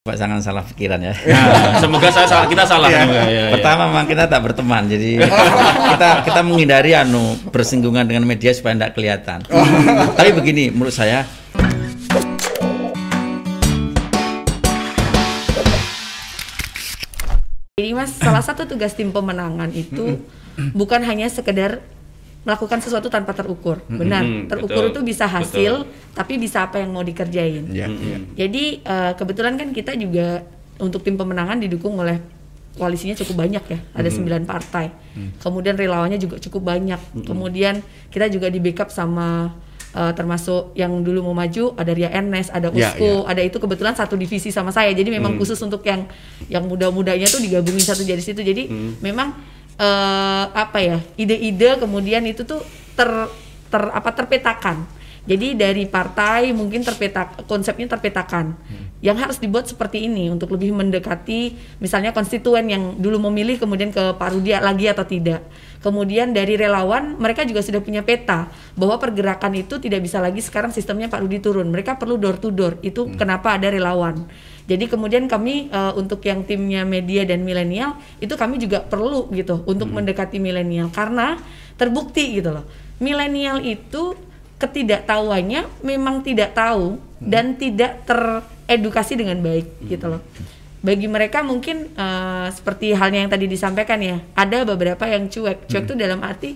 Pak jangan salah pikiran ya. Nah, semoga saya salah, kita salah. Ya. semoga, ya, ya. Pertama memang kita tak berteman, jadi kita kita menghindari anu bersinggungan dengan media supaya tidak kelihatan. Tapi begini, menurut saya Jadi mas, salah satu tugas tim pemenangan itu bukan hanya sekedar melakukan sesuatu tanpa terukur. Benar, Mm-mm, terukur betul, itu bisa hasil, betul. tapi bisa apa yang mau dikerjain. ya, Mm-mm. ya. Jadi eh, kebetulan kan kita juga untuk tim pemenangan didukung oleh koalisinya cukup banyak ya, ada sembilan partai. Kemudian relawannya juga cukup banyak. Kemudian kita juga di backup sama eh, termasuk yang dulu mau maju ada Ria Ernest, ada Ya, Usko, ada itu kebetulan satu divisi sama saya. Jadi memang khusus untuk yang yang muda-mudanya tuh digabungin satu jadi situ. Jadi memang eh, apa ya ide-ide kemudian itu tuh ter ter apa terpetakan. Jadi dari partai mungkin terpetak konsepnya terpetakan. Yang harus dibuat seperti ini untuk lebih mendekati misalnya konstituen yang dulu memilih kemudian ke Pak Rudi lagi atau tidak. Kemudian dari relawan mereka juga sudah punya peta bahwa pergerakan itu tidak bisa lagi sekarang sistemnya Pak Rudi turun. Mereka perlu door to door. Itu kenapa ada relawan. Jadi kemudian kami eh, untuk yang timnya media dan milenial itu kami juga perlu gitu untuk mendekati milenial karena terbukti gitu loh. Milenial itu ketidaktahuannya memang tidak tahu dan tidak teredukasi dengan baik gitu loh. Bagi mereka mungkin eh, seperti halnya yang tadi disampaikan ya, ada beberapa yang cuek. Cuek itu dalam arti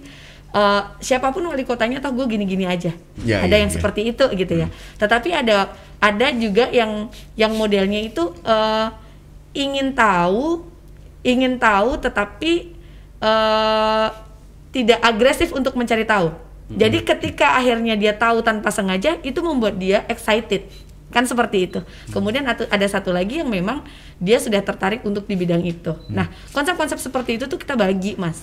eh, siapa pun wali kotanya tahu gue gini-gini aja. Ya, ada ya, yang ya. seperti itu gitu ya. Tetapi ada ada juga yang yang modelnya itu eh, ingin tahu, ingin tahu tetapi eh, tidak agresif untuk mencari tahu. Jadi ketika akhirnya dia tahu tanpa sengaja itu membuat dia excited. Kan seperti itu. Kemudian atu- ada satu lagi yang memang dia sudah tertarik untuk di bidang itu. Nah, konsep-konsep seperti itu tuh kita bagi, Mas.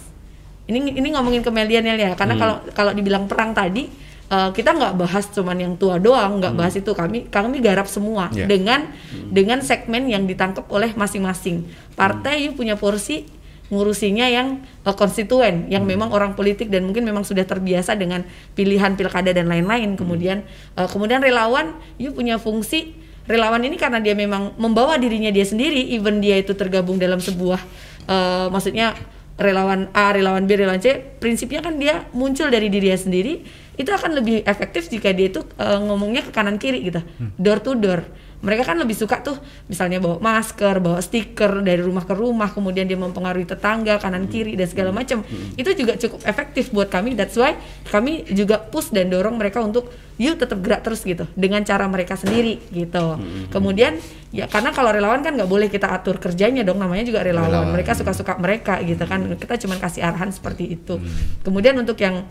Ini ini ngomongin ke milenial ya, karena kalau kalau dibilang perang tadi eh, kita nggak bahas cuman yang tua doang, nggak bahas itu. Kami kami garap semua Ya. dengan dengan segmen yang ditangkap oleh masing-masing. Partai yuk punya porsi ngurusinya yang eh, konstituen yang memang orang politik dan mungkin memang sudah terbiasa dengan pilihan pilkada dan lain-lain. Kemudian eh, kemudian relawan yuk punya fungsi. Relawan ini karena dia memang membawa dirinya dia sendiri even dia itu tergabung dalam sebuah eh, maksudnya relawan A, relawan B, relawan C, prinsipnya kan dia muncul dari dirinya sendiri, itu akan lebih efektif jika dia itu eh, ngomongnya ke kanan kiri gitu, door to door. Mereka kan lebih suka tuh misalnya bawa masker, bawa stiker dari rumah ke rumah, kemudian dia mempengaruhi tetangga kanan kiri dan segala macam. Itu juga cukup efektif buat kami. That's why kami juga push dan dorong mereka untuk yuk tetap gerak terus gitu dengan cara mereka sendiri gitu. Kemudian ya karena kalau relawan kan nggak boleh kita atur kerjanya dong, namanya juga relawan. Relawan. Mereka suka-suka mereka gitu kan. Kita cuma kasih arahan seperti itu. Kemudian untuk yang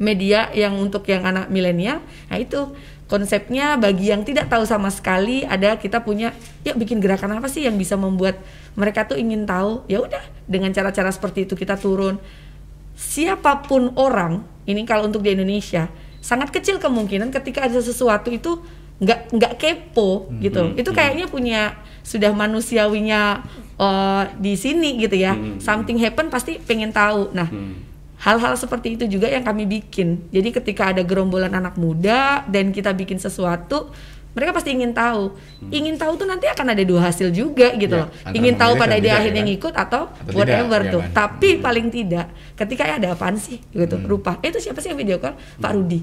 media yang untuk yang anak milenial, nah itu konsepnya bagi yang tidak tahu sama sekali ada kita punya yuk bikin gerakan apa sih yang bisa membuat mereka tuh ingin tahu? Ya udah dengan cara-cara seperti itu kita turun. Siapa pun orang ini kalau untuk di Indonesia sangat kecil kemungkinan ketika ada sesuatu itu nggak nggak kepo gitu. Itu kayaknya punya sudah manusiawinya eh, di sini gitu ya. Something happen pasti pengen tahu. Nah hal-hal seperti itu juga yang kami bikin. Jadi ketika ada gerombolan anak muda dan kita bikin sesuatu mereka pasti ingin tahu. Ingin tahu tuh nanti akan ada dua hasil juga gitu Ya, loh. ingin tahu pada dia akhirnya ya kan? ngikut atau, Atau whatever tidak, ya tuh. kan? tapi paling tidak ketika ya ada apaan sih gitu rupa. Eh, itu siapa sih yang video call? Pak Rudi.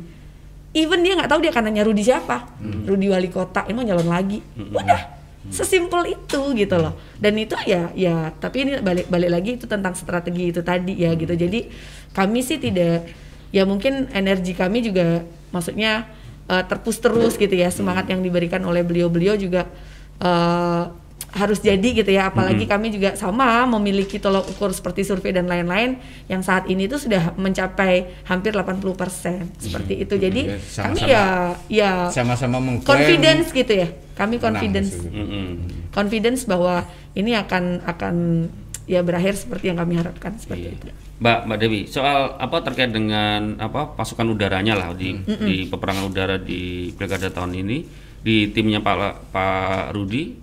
Even dia nggak tahu dia akan nanya Rudi siapa. Rudi wali kota mau nyalon lagi. Udah sesimpel itu gitu loh. Dan itu ya ya tapi ini balik balik lagi itu tentang strategi itu tadi ya gitu. Jadi kami sih tidak ya mungkin energi kami juga maksudnya eh, terpus terus gitu ya semangat yang diberikan oleh beliau-beliau juga eh, harus jadi gitu ya. Apalagi kami juga sama memiliki tolok ukur seperti survei dan lain-lain yang saat ini tuh sudah mencapai hampir 80% seperti itu. Jadi Ya, kami sama-sama- ya ya sama-sama confidence gitu ya kami menang confidence. Mm-mm. confidence bahwa ini akan akan ya berakhir seperti yang kami harapkan seperti Iya. itu Mbak Mbak Dewi, soal apa terkait dengan apa pasukan udaranya lah di di peperangan udara di pilkada tahun ini di timnya Pak Pak Rudi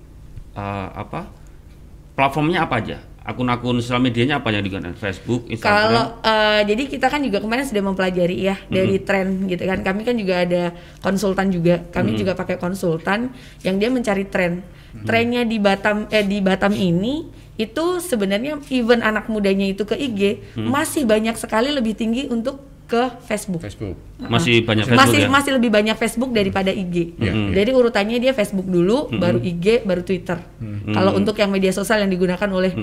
eh, apa platformnya apa aja? Akun-akun sosial medianya apa yang digunakan? Facebook, Instagram? Kalau eh, jadi kita kan juga kemarin sudah mempelajari ya dari tren gitu kan. Kami kan juga ada konsultan juga. Kami juga pakai konsultan yang dia mencari tren. Trennya di Batam eh di Batam ini itu sebenarnya even anak mudanya itu ke IG masih banyak sekali lebih tinggi untuk ke Facebook. Facebook. masih banyak Facebook masih ya? masih lebih banyak Facebook daripada IG. Iya, iya. Jadi urutannya dia Facebook dulu, baru IG, baru Twitter. Kalau untuk yang media sosial yang digunakan oleh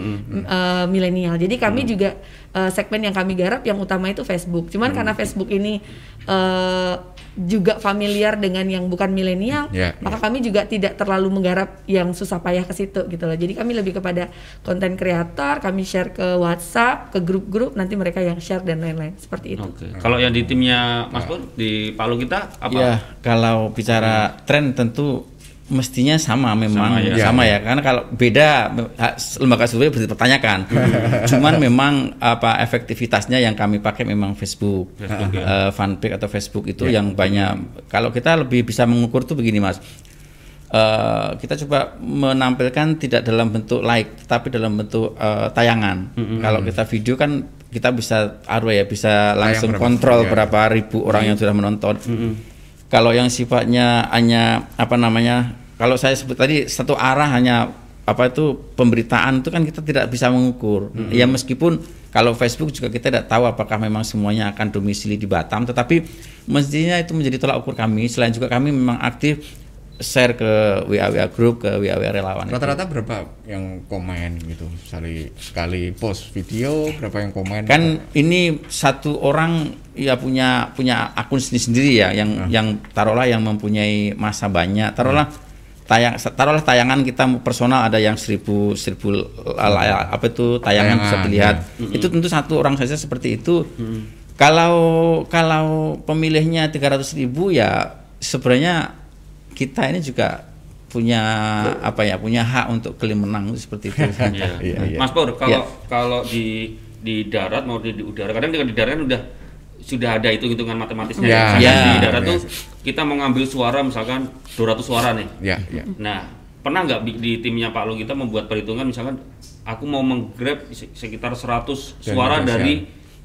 uh, milenial. Jadi kami juga uh, segmen yang kami garap yang utama itu Facebook. Cuman karena Facebook ini uh, juga familiar dengan yang bukan milenial, Iya, maka kami juga tidak terlalu menggarap yang susah payah ke situ gitu loh. Jadi kami lebih kepada konten kreator, kami share ke WhatsApp, ke grup-grup, nanti mereka yang share dan lain-lain seperti itu. Oke. Kalau yang di timnya Mas Pur di Palu kita apa? Ya, kalau bicara tren tentu mestinya sama memang Sama sama ya. ya, karena kalau beda lembaga survei bisa dipertanyakan. Cuman memang apa efektivitasnya yang kami pakai memang Facebook, Facebook, ya. Eh, fanpage atau Facebook itu yang banyak. Kalau kita lebih bisa mengukur tuh begini mas. Eh, kita coba menampilkan tidak dalam bentuk like tapi dalam bentuk eh, tayangan. Kalau kita video kan kita bisa apa ya bisa langsung berapa, kontrol ya. berapa ribu orang yang sudah menonton. Kalau yang sifatnya hanya apa namanya, kalau saya sebut tadi satu arah hanya apa itu pemberitaan itu kan kita tidak bisa mengukur. Ya meskipun kalau Facebook juga kita tidak tahu apakah memang semuanya akan domisili di Batam, tetapi mestinya itu menjadi tolak ukur kami. Selain juga kami memang aktif share ke WA WA grup, ke WA WA relawan. Rata-rata berapa yang komen gitu? Sekali sekali post video berapa yang komen? kan ini satu orang ya punya punya akun sendiri sendiri ya yang yang taruhlah yang mempunyai masa banyak taruhlah tayang taruhlah tayangan kita personal ada yang seribu seribu la- apa itu tayangan bisa dilihat. itu tentu satu orang saja seperti itu. Kalau kalau pemilihnya 300.000 ribu ya sebenarnya kita ini juga punya apa ya punya hak untuk klaim menang seperti itu. Iya. Mas Pur, kalau Iya. kalau di di darat mau di, di udara, kadang dengan di darat kan udah sudah ada hitung-hitungan matematisnya. Ya. Misalkan Ya. di darat Ya. tuh kita mau ngambil suara misalkan 200 suara nih. Ya, ya. Nah, pernah nggak di, di timnya Pak Lu kita membuat perhitungan misalkan aku mau menggrab se- sekitar 100 Dari suara media dari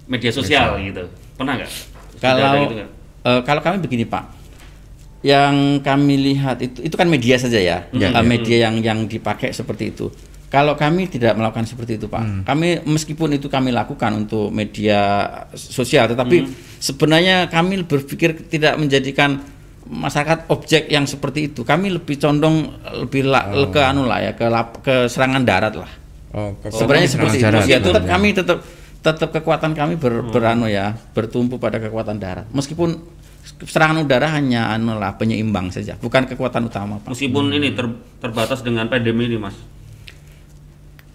media sosial gitu. Pernah nggak? Kalau gitu eh, kalau kami begini Pak, yang kami lihat itu itu kan media saja ya, Ya, ya. media yang yang dipakai seperti itu. Kalau kami tidak melakukan seperti itu Pak, kami meskipun itu kami lakukan untuk media sosial, tetapi sebenarnya kami berpikir tidak menjadikan masyarakat objek yang seperti itu. Kami lebih condong lebih la- ke anu lah ya ke lap- ke serangan darat lah. Oh, ke- Sebenarnya seperti itu. Ya, tetap Ya. kami tetap tetap kekuatan kami ber, beranu ya, bertumpu pada kekuatan darat. Meskipun serangan udara hanya anu lah penyeimbang saja, bukan kekuatan utama, Pak. Meskipun ini ter- terbatas dengan pandemi ini, Mas.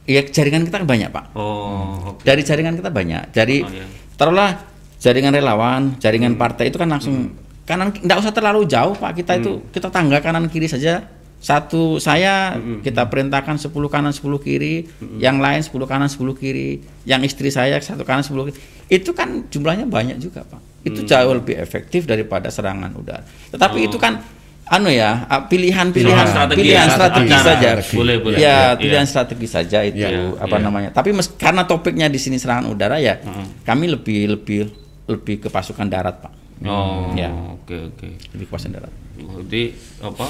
Ya jaringan kita banyak, Pak. Oh, oke. Dari jaringan kita banyak. Jadi Oh, iya. taruhlah jaringan relawan, jaringan partai itu kan langsung kanan enggak usah terlalu jauh, Pak. Kita itu kita tangga kanan kiri saja. Satu saya kita perintahkan 10 kanan 10 kiri, yang lain 10 kanan 10 kiri, yang istri saya satu kanan 10 kiri. Itu kan jumlahnya banyak juga, Pak. Itu jauh lebih efektif daripada serangan udara. Tetapi Oh. itu kan anu ya, ah, pilihan-pilihan Strategi pilihan ya, strategi acara. saja. Boleh, boleh. Ya, Iya. pilihan strategi saja itu Iya, apa iya. namanya. Tapi mes- karena topiknya di sini serangan udara ya, kami lebih lebih lebih ke pasukan darat, Pak. Oh, Ya. oke oke. Lebih ke pasukan darat. Jadi apa?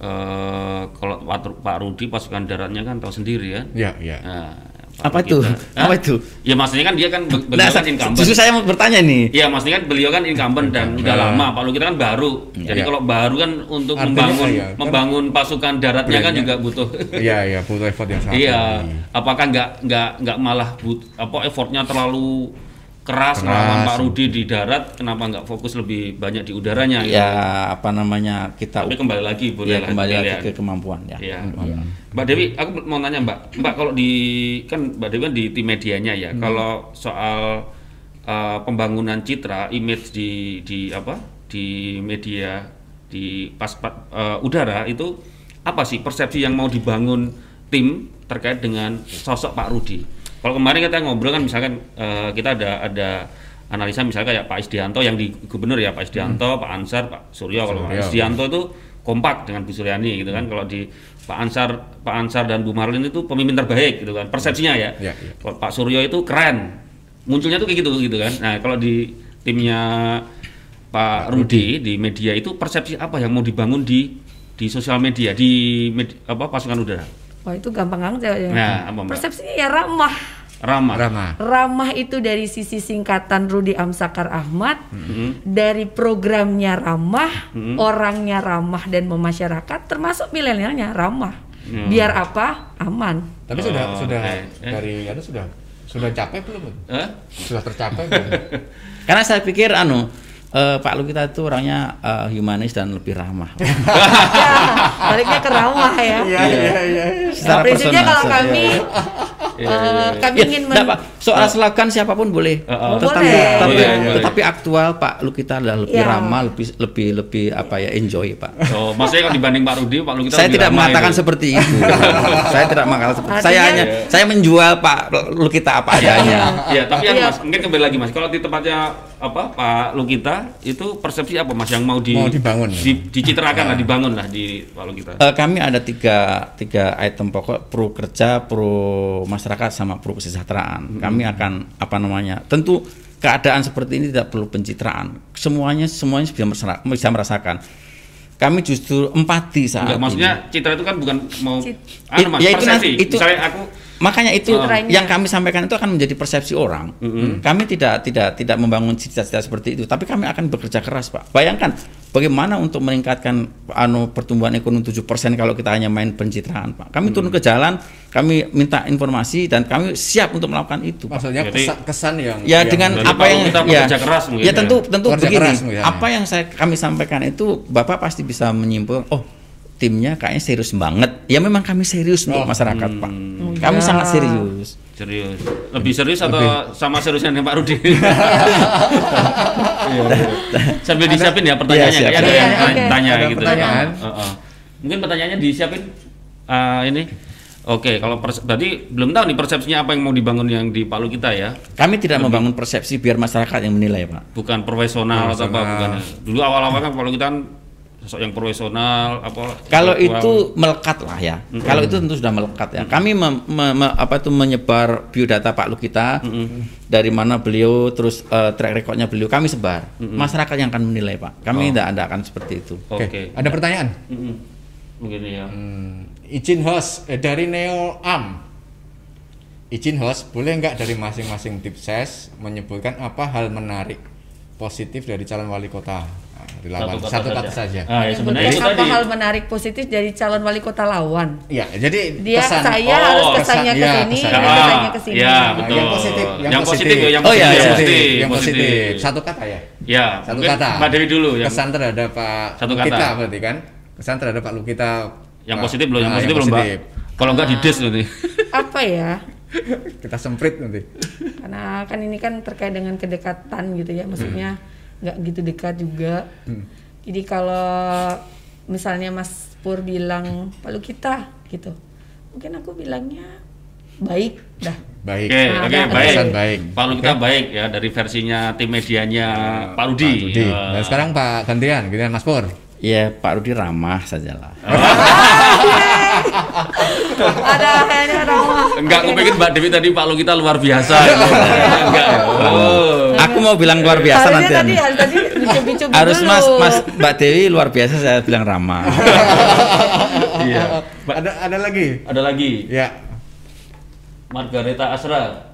eh kalau Pak, Rudi pasukan daratnya kan tahu sendiri ya. Ya, ya. Nah, Apa itu? kita- Apa itu? Ya maksudnya kan dia kan be- beliau Nah, kan incumbent. justru saya mau bertanya nih. Iya, maksudnya kan beliau kan incumbent dan udah Ya. lama. Pak Lu kita kan baru. Jadi Ya. kalau baru kan untuk Artinya, membangun iya, kan membangun pasukan daratnya kan brandnya- juga butuh. Iya, iya, butuh effort yang sangat Iya, tinggi. apakah nggak nggak nggak malah but, apa effortnya terlalu keras Keras. melawan Pak Rudi di darat, kenapa nggak fokus lebih banyak di udaranya? gitu? Ya, apa namanya? Kita Tapi kembali lagi boleh ya, kembali lagi ke kemampuan ya. Iya. Mbak Dewi, aku mau nanya Mbak, Mbak kalau di kan Mbak Dewi kan di tim medianya ya, kalau soal uh, pembangunan citra, image di di apa di media di pas pa- uh, udara itu apa sih persepsi yang mau dibangun tim terkait dengan sosok Pak Rudi? Kalau kemarin kita ngobrol kan misalkan uh, kita ada ada analisa misalnya kayak Pak Isdianto yang di gubernur ya Pak Isdianto, Pak Ansar, Pak Suryo. Kalau Pak. Isdianto itu kompak dengan Bu Suryani gitu kan. Kalau di Pak Ansar Pak Ansar dan Bu Marlin itu pemimpin terbaik gitu kan persepsinya ya. Iya, iya. Kalau Pak Suryo itu keren. Munculnya tuh kayak gitu gitu kan. Nah, kalau di timnya Pak Rudi di media itu persepsi apa yang mau dibangun di di sosial media di med- apa pasukan udara Wah itu gampang banget ya. Nah, apa, Mbak? Persepsinya ya ramah. ramah Ramah. Ramah itu dari sisi singkatan Rudi Amsakar Ahmad, dari programnya ramah, orangnya ramah dan memasyarakat, termasuk milenialnya ramah. Hmm. Biar apa? Aman. Tapi sudah Oh, sudah oke. Eh. dari itu sudah sudah capek belum? Hah? Sudah tercapai belum? Karena saya pikir anu eh, Pak Lukita itu orangnya eh, humanis dan lebih ramah. ya, baliknya ke ramah ya. Iya iya iya. Nah, Secara prinsipnya kalau kami eh, kami Ya, ingin enggak, men- Pak. Soal slogan siapa pun boleh. Oh, tetapi, boleh. tetapi, Iya, iya, iya. tetapi aktual Pak Lukita adalah lebih Ya. ramah, lebih lebih lebih apa ya enjoy Pak. Oh, maksudnya kalau dibanding Pak Rudi, Pak Lukita saya lebih tidak ramah mengatakan itu. seperti itu. saya tidak mengatakan seperti Artinya- Saya hanya saya menjual Pak Lukita apa adanya. Iya, tapi yang Iya. Mas, mungkin kembali lagi Mas. Kalau di tempatnya apa Pak Lukita itu persepsi apa Mas yang mau di Mau dibangun. di- dicitrakan lah, dibangun lah di Pak Lukita. Eh, kami ada tiga, tiga item pokok pro kerja, pro masyarakat, sama pro kesejahteraan. Kami akan apa namanya? Tentu keadaan seperti ini tidak perlu pencitraan. Semuanya semuanya bisa, mersera- bisa merasakan. Kami justru empati saat Enggak, ini. maksudnya citra itu kan bukan mau anu Mas, Ya, itu persepsi. nanti- itu- Misalnya aku Makanya itu Citranya. yang kami sampaikan itu akan menjadi persepsi orang. Kami tidak tidak tidak membangun cita-cita seperti itu, tapi kami akan bekerja keras, Pak. Bayangkan bagaimana untuk meningkatkan anu pertumbuhan ekonomi 7% kalau kita hanya main pencitraan, Pak. Kami turun ke jalan, kami minta informasi dan kami siap untuk melakukan itu, Pak. Maksudnya Jadi- kesan, kesan yang Ya yang dengan apa yang kita ya, bekerja keras mungkin ya ya. tentu tentu Bekerja begini. keras misalnya. apa yang saya kami sampaikan itu Bapak pasti bisa menyimpulkan oh timnya kayaknya serius banget. Ya memang kami serius untuk Oh, masyarakat, Pak. Oh, Kami ya. sangat serius. serius. Lebih serius atau sama seriusnya dengan Pak Rudi? Iya, iya. Sambil disiapin ya pertanyaannya Iya, siap. kayak ada yang oke. tanya Ada gitu. pertanyaan. Heeh. Mungkin pertanyaannya disiapin Ah, ini. Oke, kalau pers- berarti belum tahu nih persepsinya apa yang mau dibangun yang di Palu kita ya. Kami tidak membangun persepsi biar masyarakat yang menilai, Pak. bukan profesional atau apa bukan dulu awal-awal kan kalau kita kan sosok yang profesional apa Kalau itu melekat lah ya. Kalau itu tentu sudah melekat ya. Kami mem- me- me- apa itu menyebar biodata Pak Lukita dari mana beliau terus eh, track recordnya beliau kami sebar. Masyarakat yang akan menilai Pak. Kami tidak ada akan seperti itu. oke Oke, ada pertanyaan. Mm-mm. mungkin ya Hmm, izin host eh, dari Neo Am. Izin host, boleh nggak dari masing-masing tim ses menyebutkan apa hal menarik positif dari calon wali kota nah, relawan satu kata, saja. ah ya sebenarnya itu apa tadi hal menarik positif dari calon wali kota lawan? Ya, jadi Dia kesan. saya Oh, harus kesan, kesannya ke ya, sini, Ah, kesannya ke sini. ya betul yang positif, yang yang positif ya yang Oh, positif iya, yang iya. positif yang positif. Satu kata ya. ya Satu kata. Mbak Dewi dulu yang kesan terhadap Pak Satu Lukita kata. berarti kan? Kesan terhadap Pak Lukita. yang Pak- positif belum yang Ah, positif belum mbak kalau enggak di des nanti Apa ya? Kita semprit nanti. Karena kan ini kan terkait dengan kedekatan gitu ya, maksudnya nggak gitu dekat juga. Jadi kalau misalnya Mas Pur bilang Palu kita gitu, mungkin aku bilangnya baik dah. Baik. Oke, Nah, oke, ada baik. baik. Pak Lu kita baik ya dari versinya tim medianya Pak Rudi. Pak Rudi. Ya. Nah, sekarang Pak gantian, gantian Mas Pur. Ya Pak Rudi ramah sajalah. Ada kayaknya ramah. Enggak, aku pikir Mbak Dewi tadi Pak Lu kita luar biasa. Enggak ya. Oh. Aku mau bilang luar biasa Harusnya nanti. tadi harus tadi Harus dulu. Mas Mas Mbak Dewi luar biasa saya bilang ramah. Iya. Ada ada lagi? Ada lagi. Ya. Margareta Asra.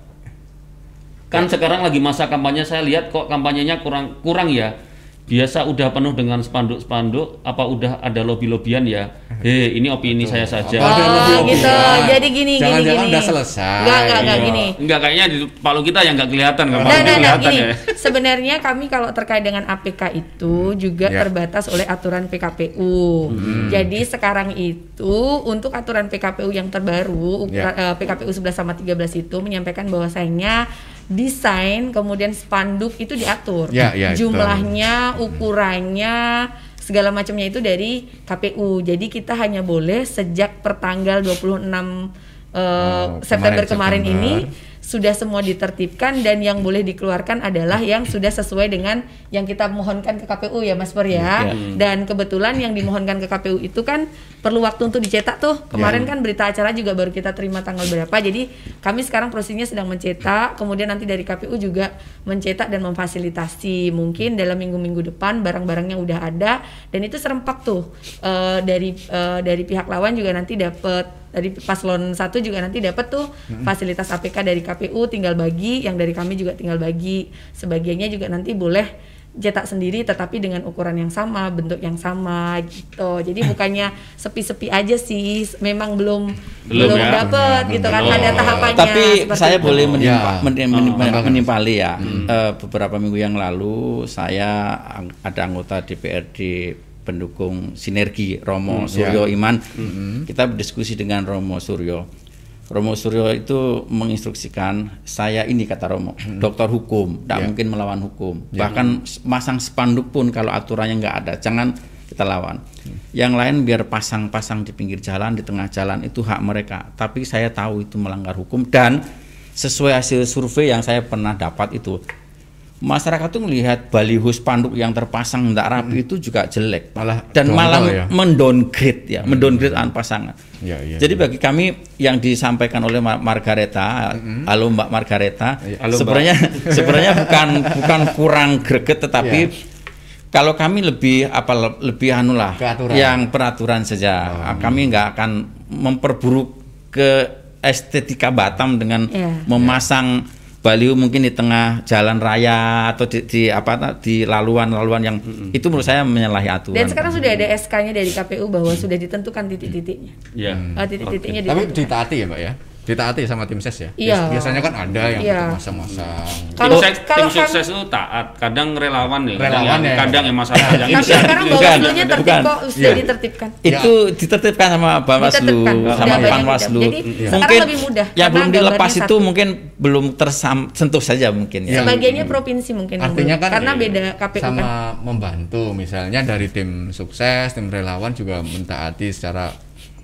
Kan sekarang lagi masa kampanye saya lihat kok kampanyenya kurang kurang ya. Biasa udah penuh dengan spanduk-spanduk, apa udah ada lobby-lobbyan ya? Hei, ini opini saya saja. Oh, lobby-lobbyan? gitu. Jadi gini, gini, Jangan-jangan gini. udah selesai. Enggak, enggak, enggak Iya. gini. Enggak kayaknya di Palu kita yang enggak kelihatan kan? Nah, nah, nah, kelihatan gini. ya. Sebenarnya kami kalau terkait dengan APK itu juga Ya. terbatas oleh aturan PKPU. Jadi sekarang itu untuk aturan PKPU yang terbaru, Ya. ukra- eh, PKPU 11 sama 13 itu menyampaikan bahwasanya desain kemudian spanduk itu diatur. Ya, ya, betul. Jumlahnya, ukurannya, segala macamnya itu dari KPU. Jadi kita hanya boleh sejak pertanggal 26 eh, Oh, September kemarin, kemarin, September. ini sudah semua ditertibkan dan yang boleh dikeluarkan adalah yang sudah sesuai dengan yang kita mohonkan ke KPU ya Mas Pur ya. Iya. Dan kebetulan yang dimohonkan ke KPU itu kan perlu waktu untuk dicetak tuh. Kemarin kan berita acara juga baru kita terima tanggal berapa. Jadi kami sekarang prosesnya sedang mencetak, kemudian nanti dari KPU juga mencetak dan memfasilitasi. Mungkin dalam minggu-minggu depan barang-barangnya udah ada dan itu serempak tuh Eh, dari eh, dari pihak lawan juga nanti dapat dari paslon satu juga nanti dapat tuh fasilitas APK dari KPU tinggal bagi, yang dari kami juga tinggal bagi. Sebagiannya juga nanti boleh cetak sendiri tetapi dengan ukuran yang sama, bentuk yang sama gitu. Jadi bukannya sepi-sepi aja sih, memang belum Belum belum, ya? dapet gitu kan Belum. ada tahapannya. Tapi seperti saya itu. boleh menimpa, Ya. Oh, menimpali ya. Eh, beberapa minggu yang lalu saya ada anggota DPRD pendukung sinergi Romo Suryo Iman. Kita berdiskusi dengan Romo Suryo. Romo Suryo itu menginstruksikan saya ini kata Romo, dokter hukum, tidak Ya. mungkin melawan hukum. Bahkan s- masang spanduk pun kalau aturannya nggak ada, jangan kita lawan. Yang lain biar pasang-pasang di pinggir jalan, di tengah jalan itu hak mereka. Tapi saya tahu itu melanggar hukum dan sesuai hasil survei yang saya pernah dapat itu masyarakat tuh melihat baliho spanduk yang terpasang tidak rapi itu juga jelek Malah dan malah ya? mendowngrade ya mendowngrade an pasangan Ya, iya, jadi iya. bagi kami yang disampaikan oleh Mar- Margareta halo Mbak Margareta Halo, Mbak. sebenarnya sebenarnya bukan bukan kurang greget tetapi Iya. kalau kami lebih apa lebih anu lah Ke aturan. yang peraturan saja kami nggak akan memperburuk ke estetika Batam dengan Iya. memasang baliho mungkin di tengah jalan raya atau di, di apa di laluan-laluan yang itu menurut saya menyalahi aturan. Dan sekarang sudah ada SK-nya dari KPU bahwa sudah ditentukan titik-titiknya. Ya. Eh, titik-titiknya Tapi ditentukan. ditaati ya, Mbak ya? Ditaati sama tim ses ya? Iya. Biasanya kan ada yang Iya. masang-masang. Tim, Kalau seks- kalau tim kan sukses itu taat, kadang relawan ya, Relawan kadang, ya. kadang yang masalah yang tapi sekarang Bawaslu-nya tertib kok sudah Iya. ditertibkan. itu ditertibkan sama Bawaslu sama Panwaslu. mungkin lebih mudah, yang karena belum dilepas itu satu. mungkin belum tersentuh saja mungkin ya. Iya. Sebagiannya provinsi mungkin Artinya kan karena iya, beda KPU sama kan. membantu misalnya dari tim sukses, tim relawan juga mentaati secara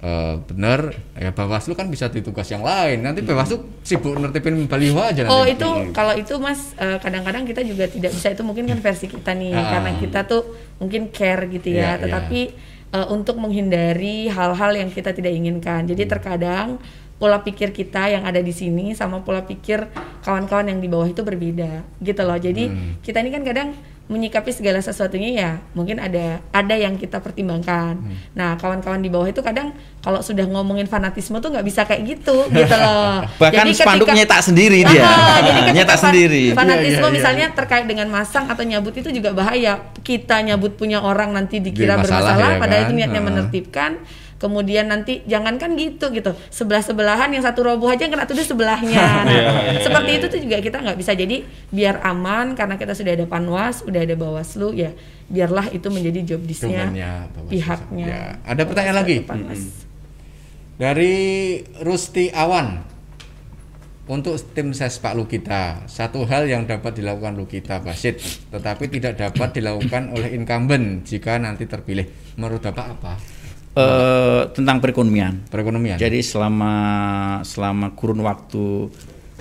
eh, benar ya Bawaslu kan bisa di tugas yang lain. Nanti Bawaslu sibuk nertipin baliho aja Oh nanti. itu kalau itu mas eh, kadang-kadang kita juga tidak bisa itu mungkin kan versi kita nih Ah. karena kita tuh mungkin care gitu ya iya. tetapi eh, untuk menghindari hal-hal yang kita tidak inginkan Hmm. jadi terkadang pola pikir kita yang ada di sini sama pola pikir kawan-kawan yang di bawah itu berbeda gitu loh jadi Hmm. kita ini kan kadang menyikapi segala sesuatunya ya mungkin ada ada yang kita pertimbangkan Hmm. nah kawan-kawan di bawah itu kadang kalau sudah ngomongin fanatisme tuh nggak bisa kayak gitu gitu loh Bahkan Jadi spanduk ketika- nyetak sendiri dia. Ah, jadi ketika nyetak fan- sendiri. Fanatisme Iya, iya, iya. misalnya terkait dengan masang atau nyabut itu juga bahaya. Kita nyabut punya orang nanti dikira masalah bermasalah, ya padahal kan? itu niatnya Ah. menertibkan. Kemudian nanti jangankan gitu gitu, sebelah sebelahan yang satu roboh aja yang kena tuduh sebelahnya. Nah, Iya, iya, seperti iya. itu tuh juga kita nggak bisa. Jadi biar aman karena kita sudah ada panwas, udah ada bawaslu ya, biarlah itu menjadi job disknya Bawaslu. pihaknya. Ya. Ada pertanyaan lagi? Panwas. Dari Rusti Awan untuk tim ses Pak Lukita, satu hal yang dapat dilakukan Lukita Basit, tetapi tidak dapat dilakukan oleh incumbent jika nanti terpilih. Menurut Bapak apa? Eh, tentang perekonomian. Perekonomian. Jadi selama selama kurun waktu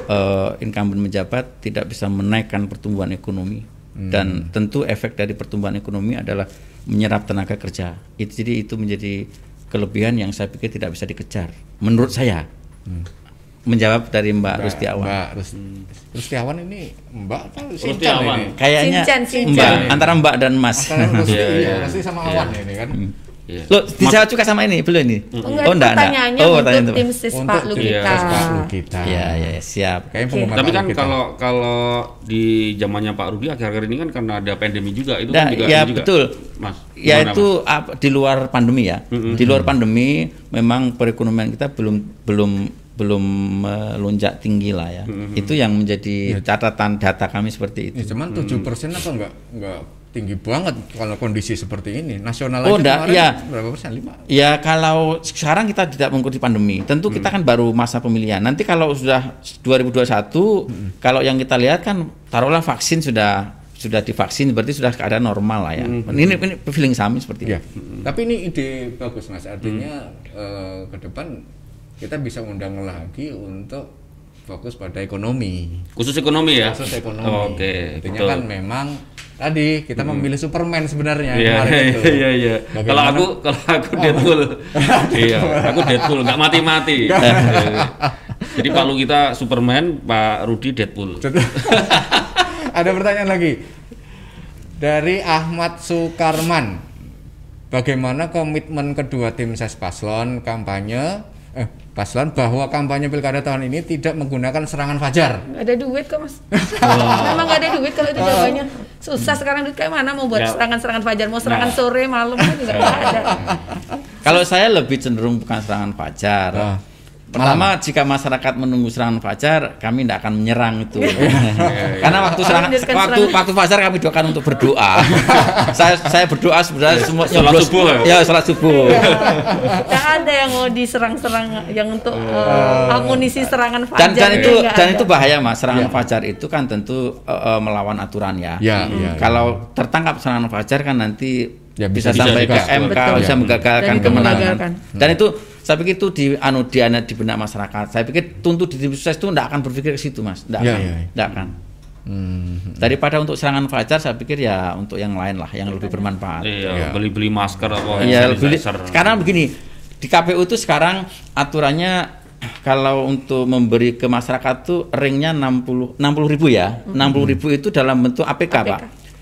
eh, incumbent menjabat tidak bisa menaikkan pertumbuhan ekonomi dan tentu efek dari pertumbuhan ekonomi adalah menyerap tenaga kerja. Itu jadi itu menjadi kelebihan yang saya pikir tidak bisa dikejar. Menurut saya. Menjawab dari Mbak, Rustiawan. Mbak Rus- Rustiawan ini Mbak atau ini? Kayaknya Sinchan, Sinchan. Mbak antara Mbak dan Mas. Antara Rusti, Iya, iya, iya. Rusti sama Awan ini kan. Iya. Loh, dijawab juga sama ini, belum ini? Enggak, Oh, enggak, enggak. Oh, untuk tim sis Untuk Pak Lukita. Iya, Pak Lukita. Iya, iya, siap. Pengumuman Tapi kan kalau kalau di zamannya Pak Rudi akhir-akhir ini kan karena ada pandemi juga itu Nah, kan juga ya, juga. betul. Mas. Ya itu apa, di luar pandemi ya. Di luar pandemi memang perekonomian kita belum belum belum melonjak tinggi lah ya. Itu yang menjadi catatan data kami seperti itu. Ya, cuman 7% apa enggak enggak tinggi banget kalau kondisi seperti ini. Nasional Oh, aja ya. berapa persen? 5. Ya kalau sekarang kita tidak mengikuti pandemi, tentu kita kan baru masa pemilihan. Nanti kalau sudah 2021, kalau yang kita lihat kan taruhlah vaksin sudah sudah divaksin, berarti sudah keadaan normal lah ya. Ini, ini feeling kami seperti Ya. itu. Tapi ini ide bagus Mas. Artinya eh, ke depan kita bisa undang lagi untuk fokus pada ekonomi. Khusus ekonomi ya? Khusus ekonomi. Oke, Intinya betul. kan memang tadi kita memilih Superman sebenarnya Iya, kemarin itu. iya, iya. Kalau aku, kalau aku Deadpool, iya, aku Deadpool, nggak mati-mati. Jadi Pak Lu kita Superman, Pak Rudi Deadpool. Ada pertanyaan lagi dari Ahmad Sukarman. Bagaimana komitmen kedua tim ses paslon kampanye eh paslon bahwa kampanye pilkada tahun ini tidak menggunakan serangan fajar? Nggak ada duit kok mas. Memang nggak ada duit kalau itu jawabannya. Susah sekarang duit kayak mana mau buat serangan-serangan fajar, mau serangan Nah. sore malam kan juga nggak ada. Kalau saya lebih cenderung bukan serangan fajar. Ah. Pertama, jika masyarakat menunggu serangan fajar, kami tidak akan menyerang itu. Karena waktu serangan, waktu serangan. waktu fajar kami doakan untuk berdoa. saya saya berdoa sebenarnya semua Sholat subuh ya? Ya, sholat subuh. Nggak ada yang mau diserang-serang yang untuk eh, amunisi serangan dan fajar. dan itu nggak dan ada. itu bahaya mas serangan fajar itu kan tentu eh, eh, melawan aturan ya. Ya, ya, Kalau tertangkap serangan fajar kan nanti Ya, bisa, bisa sampai ke. MK Betul. bisa Ya. menggagalkan Dan itu kemenangan. Dan itu saya pikir itu di anu di di benak masyarakat. Saya pikir tuntut di tim sukses itu tidak akan berpikir ke situ mas, tidak Ya, akan, ya, ya. Tidak akan. Hmm. Daripada untuk serangan fajar, saya pikir ya untuk yang lain lah, yang lebih bermanfaat. Iya, Iya. beli-beli masker apa Iya, hand beli- sanitizer. sekarang begini di KPU itu sekarang aturannya kalau untuk memberi ke masyarakat tuh ringnya 60 60 ribu ya, 60 ribu itu dalam bentuk APK, APK. pak.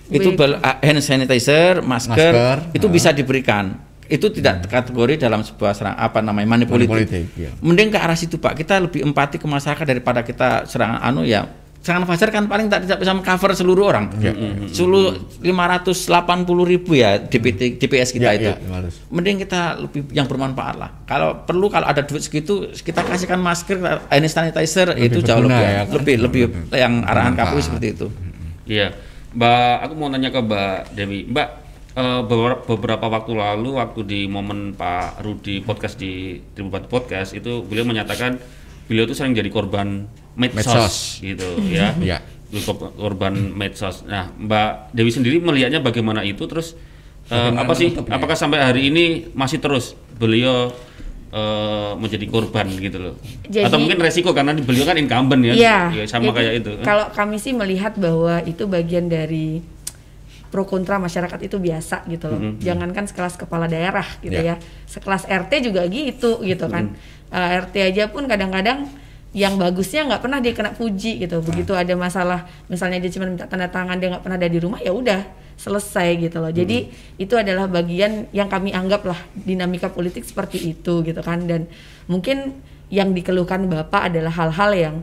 Itu ah, hand sanitizer, masker, Masker, itu bisa diberikan. Itu tidak kategori dalam sebuah serang apa namanya money Money politik. iya. Mending ke arah situ pak. Kita lebih empati ke masyarakat daripada kita serangan anu ya. Serangan fajar kan paling tak tidak bisa mengcover seluruh orang. Ya. Seluruh 580 ribu ya DPT, DPS kita Ya, itu. ya, 500. Mending kita lebih yang bermanfaat lah. Kalau perlu kalau ada duit segitu kita kasihkan masker, hand sanitizer itu jauh lebih ya kan? lebih lebih yang arahan KPU seperti itu. Iya, Mbak, aku mau nanya ke Mbak Dewi. Mbak, eh, beberapa, beberapa waktu lalu, waktu di momen Pak Rudi podcast di Tribun Podcast itu beliau menyatakan beliau itu sering jadi korban medsos, Medsos. gitu ya. Iya. Kor- Korban medsos. Nah, Mbak Dewi sendiri melihatnya bagaimana itu? Terus Bagaimana apa sih? Apakah sampai hari ini masih terus beliau eh, menjadi korban gitu loh? Jadi- Atau mungkin resiko karena beliau kan incumbent ya, Iya. Ya, sama Jadi, kayak itu. Kalau kami sih melihat bahwa itu bagian dari pro kontra masyarakat itu biasa gitu loh. Jangankan sekelas kepala daerah gitu Ya. ya. Sekelas RT juga gitu gitu kan. Eh, RT aja pun kadang-kadang yang bagusnya nggak pernah dia kena puji gitu. Begitu ada masalah, misalnya dia cuma minta tanda tangan dia nggak pernah ada di rumah, ya udah selesai gitu loh. Jadi itu adalah bagian yang kami anggap lah dinamika politik seperti itu gitu kan. Dan mungkin yang dikeluhkan bapak adalah hal-hal yang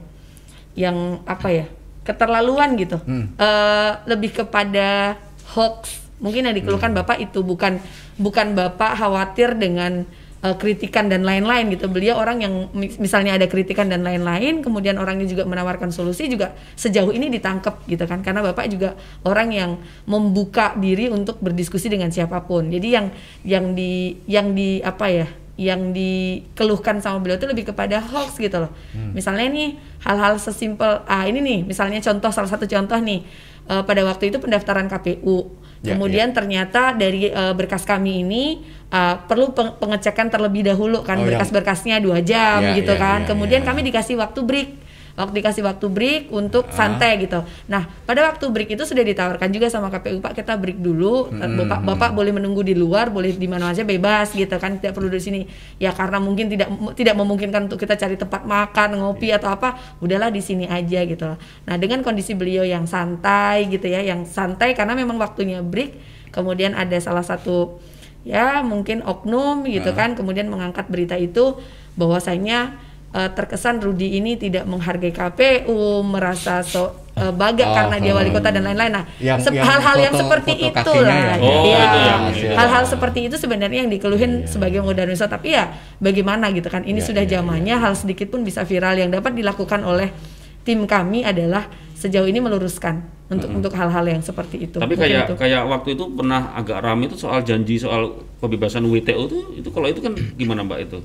yang apa ya keterlaluan gitu Eh, lebih kepada hoax. Mungkin yang dikeluhkan bapak itu bukan bukan bapak khawatir dengan eh, kritikan dan lain-lain gitu. Beliau orang yang mis- misalnya ada kritikan dan lain-lain kemudian orangnya juga menawarkan solusi juga sejauh ini ditangkap gitu kan. Karena bapak juga orang yang membuka diri untuk berdiskusi dengan siapa pun. Jadi yang yang di yang di apa ya yang dikeluhkan sama beliau itu lebih kepada hoax gitu loh. Misalnya nih hal-hal sesimpel ah ini nih misalnya contoh salah satu contoh nih eh, pada waktu itu pendaftaran KPU. Ya, Kemudian ternyata dari eh, berkas kami ini eh, perlu peng- pengecekan terlebih dahulu kan Oh, berkas-berkasnya dua jam Ya, gitu ya, kan. ya, Kemudian ya. kami dikasih waktu break waktu dikasih waktu break untuk Ah. santai gitu. Nah, pada waktu break itu sudah ditawarkan juga sama KPU, Pak, kita break dulu. Hmm, Bapak Bapak boleh menunggu di luar, boleh di mana aja bebas gitu kan, tidak perlu di sini. Ya karena mungkin tidak tidak memungkinkan untuk kita cari tempat makan, ngopi atau apa, udahlah di sini aja gitu. Nah, dengan kondisi beliau yang santai gitu ya, yang santai karena memang waktunya break, kemudian ada salah satu ya mungkin oknum gitu kan kemudian mengangkat berita itu bahwasanya eh, terkesan Rudi ini tidak menghargai KPU merasa so eh, bangga Oh, karena dia wali kota dan lain-lain. Nah Yang- se- yang hal-hal yang seperti foto itu lah ya? Oh, Iya. itu yang- hal-hal seperti itu sebenarnya yang dikeluhin sebagai modernisme tapi ya bagaimana gitu kan? Ini Ya, sudah ya, zamannya hal sedikit pun bisa viral. Yang dapat dilakukan oleh tim kami adalah sejauh ini meluruskan untuk untuk hal-hal yang seperti itu. Tapi kayak itu. kayak waktu itu pernah agak ramai itu soal janji soal pembebasan WTO itu itu kalau itu kan gimana Mbak itu?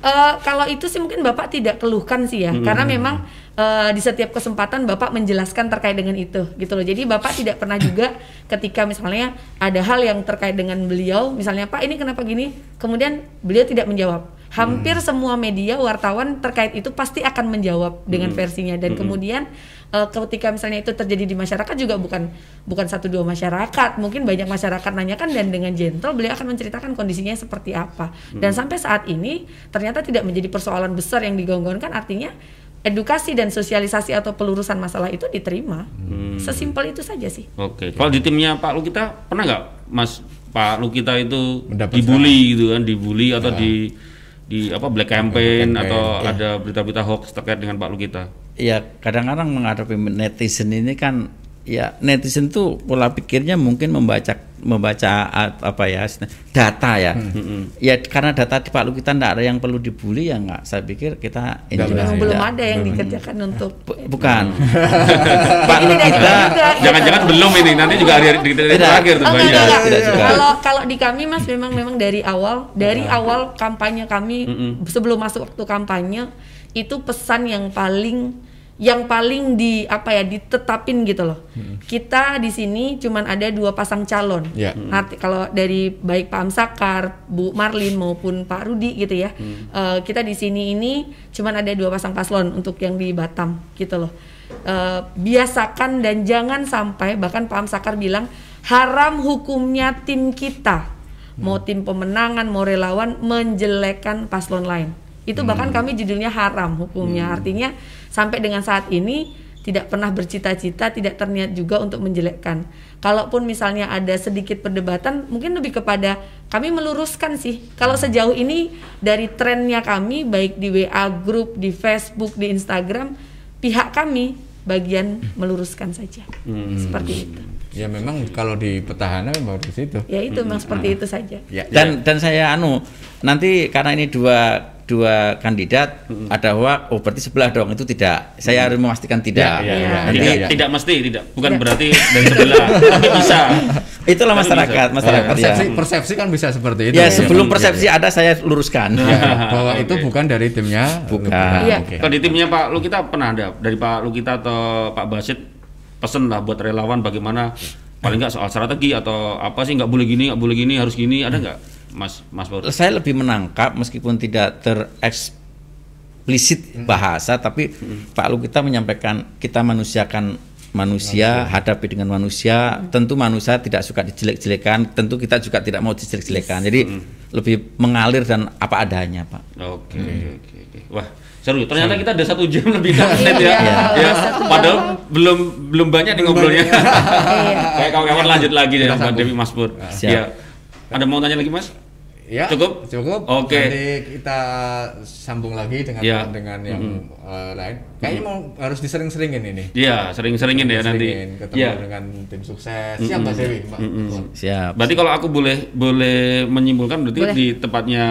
Eh, kalau itu sih mungkin Bapak tidak keluhkan sih ya, karena memang eh, di setiap kesempatan Bapak menjelaskan terkait dengan itu, gitu loh. Jadi Bapak tidak pernah juga ketika misalnya ada hal yang terkait dengan beliau, misalnya Pak ini kenapa gini, kemudian beliau tidak menjawab. Hampir semua media wartawan terkait itu pasti akan menjawab dengan versinya. Dan kemudian eh, ketika misalnya itu terjadi di masyarakat juga bukan bukan satu dua masyarakat, mungkin banyak masyarakat nanyakan dan dengan gentle beliau akan menceritakan kondisinya seperti apa. Dan sampai saat ini ternyata tidak menjadi persoalan besar yang digonggongkan artinya edukasi dan sosialisasi atau pelurusan masalah itu diterima. Sesimpel itu saja sih. Oke. Kalau di timnya Pak Lukita pernah nggak Mas Pak Lukita itu Mendapat dibully gitu kan, dibully atau di di apa black campaign, campaign, atau ada berita-berita hoax terkait dengan Pak Lukita? Ya kadang-kadang menghadapi netizen ini kan ya netizen tuh pola pikirnya mungkin membaca membaca apa ya data ya ya karena data di Pak Lu kita tidak ada yang perlu dibully ya nggak saya pikir kita enjoy aja. belum ada yang dikerjakan untuk Bu- bukan Pak Lu Tidak kita juga. Jangan-jangan belum ini, nanti juga hari di di- Tidak. terakhir tuh Oh, banyak. enggak, enggak. Tidak juga. Kalau kalau di kami Mas memang memang dari awal dari awal kampanye kami sebelum masuk waktu kampanye itu pesan yang paling yang paling di apa ya ditetapin gitu loh. Kita di sini cuman ada dua pasang calon. Ya. Arti kalau dari baik Pak Amsakar, Bu Marlin maupun Pak Rudi gitu ya. eh, kita di sini ini cuman ada dua pasang paslon untuk yang di Batam gitu loh. Eh, biasakan dan jangan sampai bahkan Pak Amsakar bilang haram hukumnya tim kita mau tim pemenangan mau relawan menjelekkan paslon lain itu bahkan kami judulnya haram hukumnya. Artinya sampai dengan saat ini tidak pernah bercita-cita tidak terniat juga untuk menjelekkan. Kalaupun misalnya ada sedikit perdebatan mungkin lebih kepada kami meluruskan sih. Kalau sejauh ini dari trennya kami baik di WA grup di Facebook di Instagram pihak kami bagian meluruskan saja. Seperti itu. Ya memang kalau di petahana memang di situ. ya itu memang seperti itu saja. Ya. dan dan saya anu nanti karena ini dua dua kandidat ada hoak oh berarti sebelah dong itu tidak saya harus memastikan tidak Ya, ya, ya. nanti Tidak, ya. tidak mesti, tidak. Bukan Tidak. berarti dari sebelah, tapi bisa. itulah Tapi masyarakat bisa. masyarakat ya persepsi, persepsi kan bisa seperti itu. ya Ya, sebelum ya, persepsi ada saya luruskan ya, bahwa itu Oke. bukan dari timnya. Bukan. Iya. Oke. Kalau di timnya Pak Lukita pernah ada dari Pak Lukita atau Pak Basit pesen lah buat relawan bagaimana paling nggak soal strategi atau apa sih nggak boleh gini nggak boleh gini harus gini ada nggak Mas Mas Baur? saya lebih menangkap meskipun tidak tereksplisit bahasa tapi Pak Lu kita menyampaikan kita manusiakan manusia hadapi dengan manusia tentu manusia tidak suka dijelek-jelekan tentu kita juga tidak mau dijelek-jelekan jadi lebih mengalir dan apa adanya Pak Oke oke oke. Wah seru. Ternyata kita ada satu jam lebih dari menit ya. Iya, ya. jam. Padahal belum belum banyak nih ngobrolnya. Iya. Kayak kawan-kawan lanjut lagi deh Mbak sambung. Dewi Mas Pur. Siap. Ya. Ada mau tanya lagi Mas? Ya, Cukup? Cukup. Oke. Nanti kita sambung lagi dengan Ya. dengan yang eh, lain. Kayaknya mau harus disering-seringin ini. Iya, sering-seringin ya nanti. Ketemu Iya. dengan tim sukses. Siap Mbak Dewi, Mbak. siap Berarti kalau aku boleh boleh menyimpulkan berarti Boleh. di tempatnya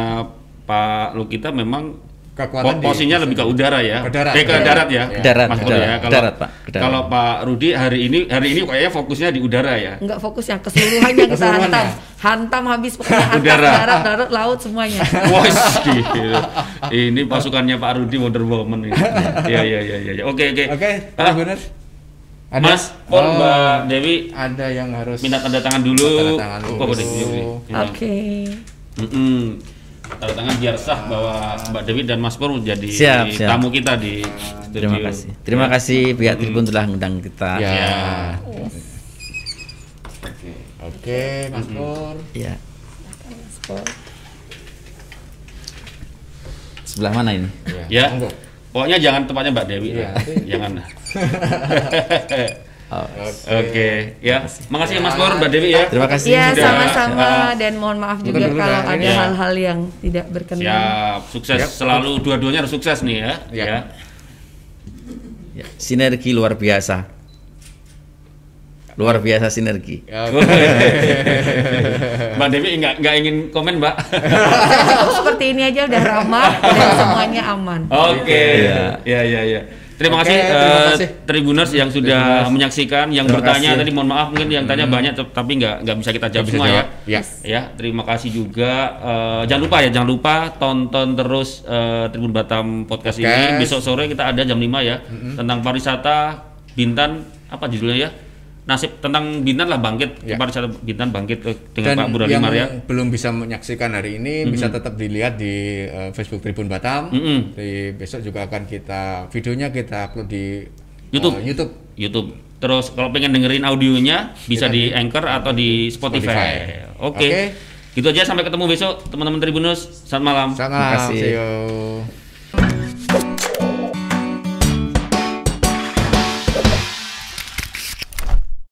Pak Lukita memang Kekuatan po- posisinya lebih ke udara ya. Ke darat. Eh, ke darat darat. ya. Ke darat, Mas Pur darat. ya. Kalau darat, Pak, darat. kalau Pak Rudi hari ini hari ini kayaknya fokusnya di udara ya. Enggak fokus yang keseluruhannya kita hantam. Hantam habis pokoknya atas, Udara. darat, darat, laut semuanya. Gila. ini pasukannya Pak Rudi Wonder Woman ini. Iya iya iya iya. Oke oke. Oke, Ah, benar. Mas, Pur, Oh, Mbak Dewi ada yang harus minta tanda tangan dulu. Tanda tangan dulu. Oh, boleh, iya, boleh. Tanda tangan biar sah bahwa Mbak Dewi dan Mas Pur jadi Siap, siap. tamu kita di studio. terima kasih terima kasih pihak Tribun telah mengundang kita Ya. Ya. Oke, Oke, Mas Pur. ya sebelah mana ini Ya. monggo. Pokoknya jangan tempatnya Mbak Dewi. Lah. jangan. Oh, Oke, ya. Makasih ya Mas Pur, Mbak Dewi ya. terima kasih Ya Sudah. sama-sama dan mohon maaf Bukan juga dulu kalau ada ya. hal-hal yang tidak berkenan. Siap, sukses Yap. selalu dua-duanya harus sukses nih ya. Ya. ya. Ya, sinergi luar biasa luar biasa sinergi Ya, Mbak Dewi nggak nggak ingin komen Mbak. Seperti ini aja udah ramah dan semuanya aman. Oke, Iya. ya ya ya. Terima Oke, kasih, terima eh, kasih. Tribuners yang sudah Tribuners. menyaksikan, yang Terima bertanya kasih. tadi mohon maaf mungkin yang tanya banyak tep- tapi nggak nggak bisa kita jawab bisa semua jawab. ya. Ya. Ya, terima kasih juga. Eh, jangan lupa ya, jangan lupa tonton terus eh, Tribun Batam podcast ini. Podcast. Besok sore kita ada jam 5 ya tentang pariwisata Bintan apa judulnya ya? Nasib tentang Bintan lah bangkit Ya. Bintan bangkit eh, dengan Dan Pak Burali yang Maria. belum bisa menyaksikan hari ini bisa tetap dilihat di eh, Facebook Tribun Batam. Mm-mm. Di besok juga akan kita videonya kita upload di YouTube. eh, YouTube. YouTube. Terus kalau pengen dengerin audionya bisa Kita di di- Anchor atau di Spotify. Spotify. Oke. Oke. Gitu aja sampai ketemu besok teman-teman Tribunus. Selamat malam. Selamat Terima malam. kasih. See you.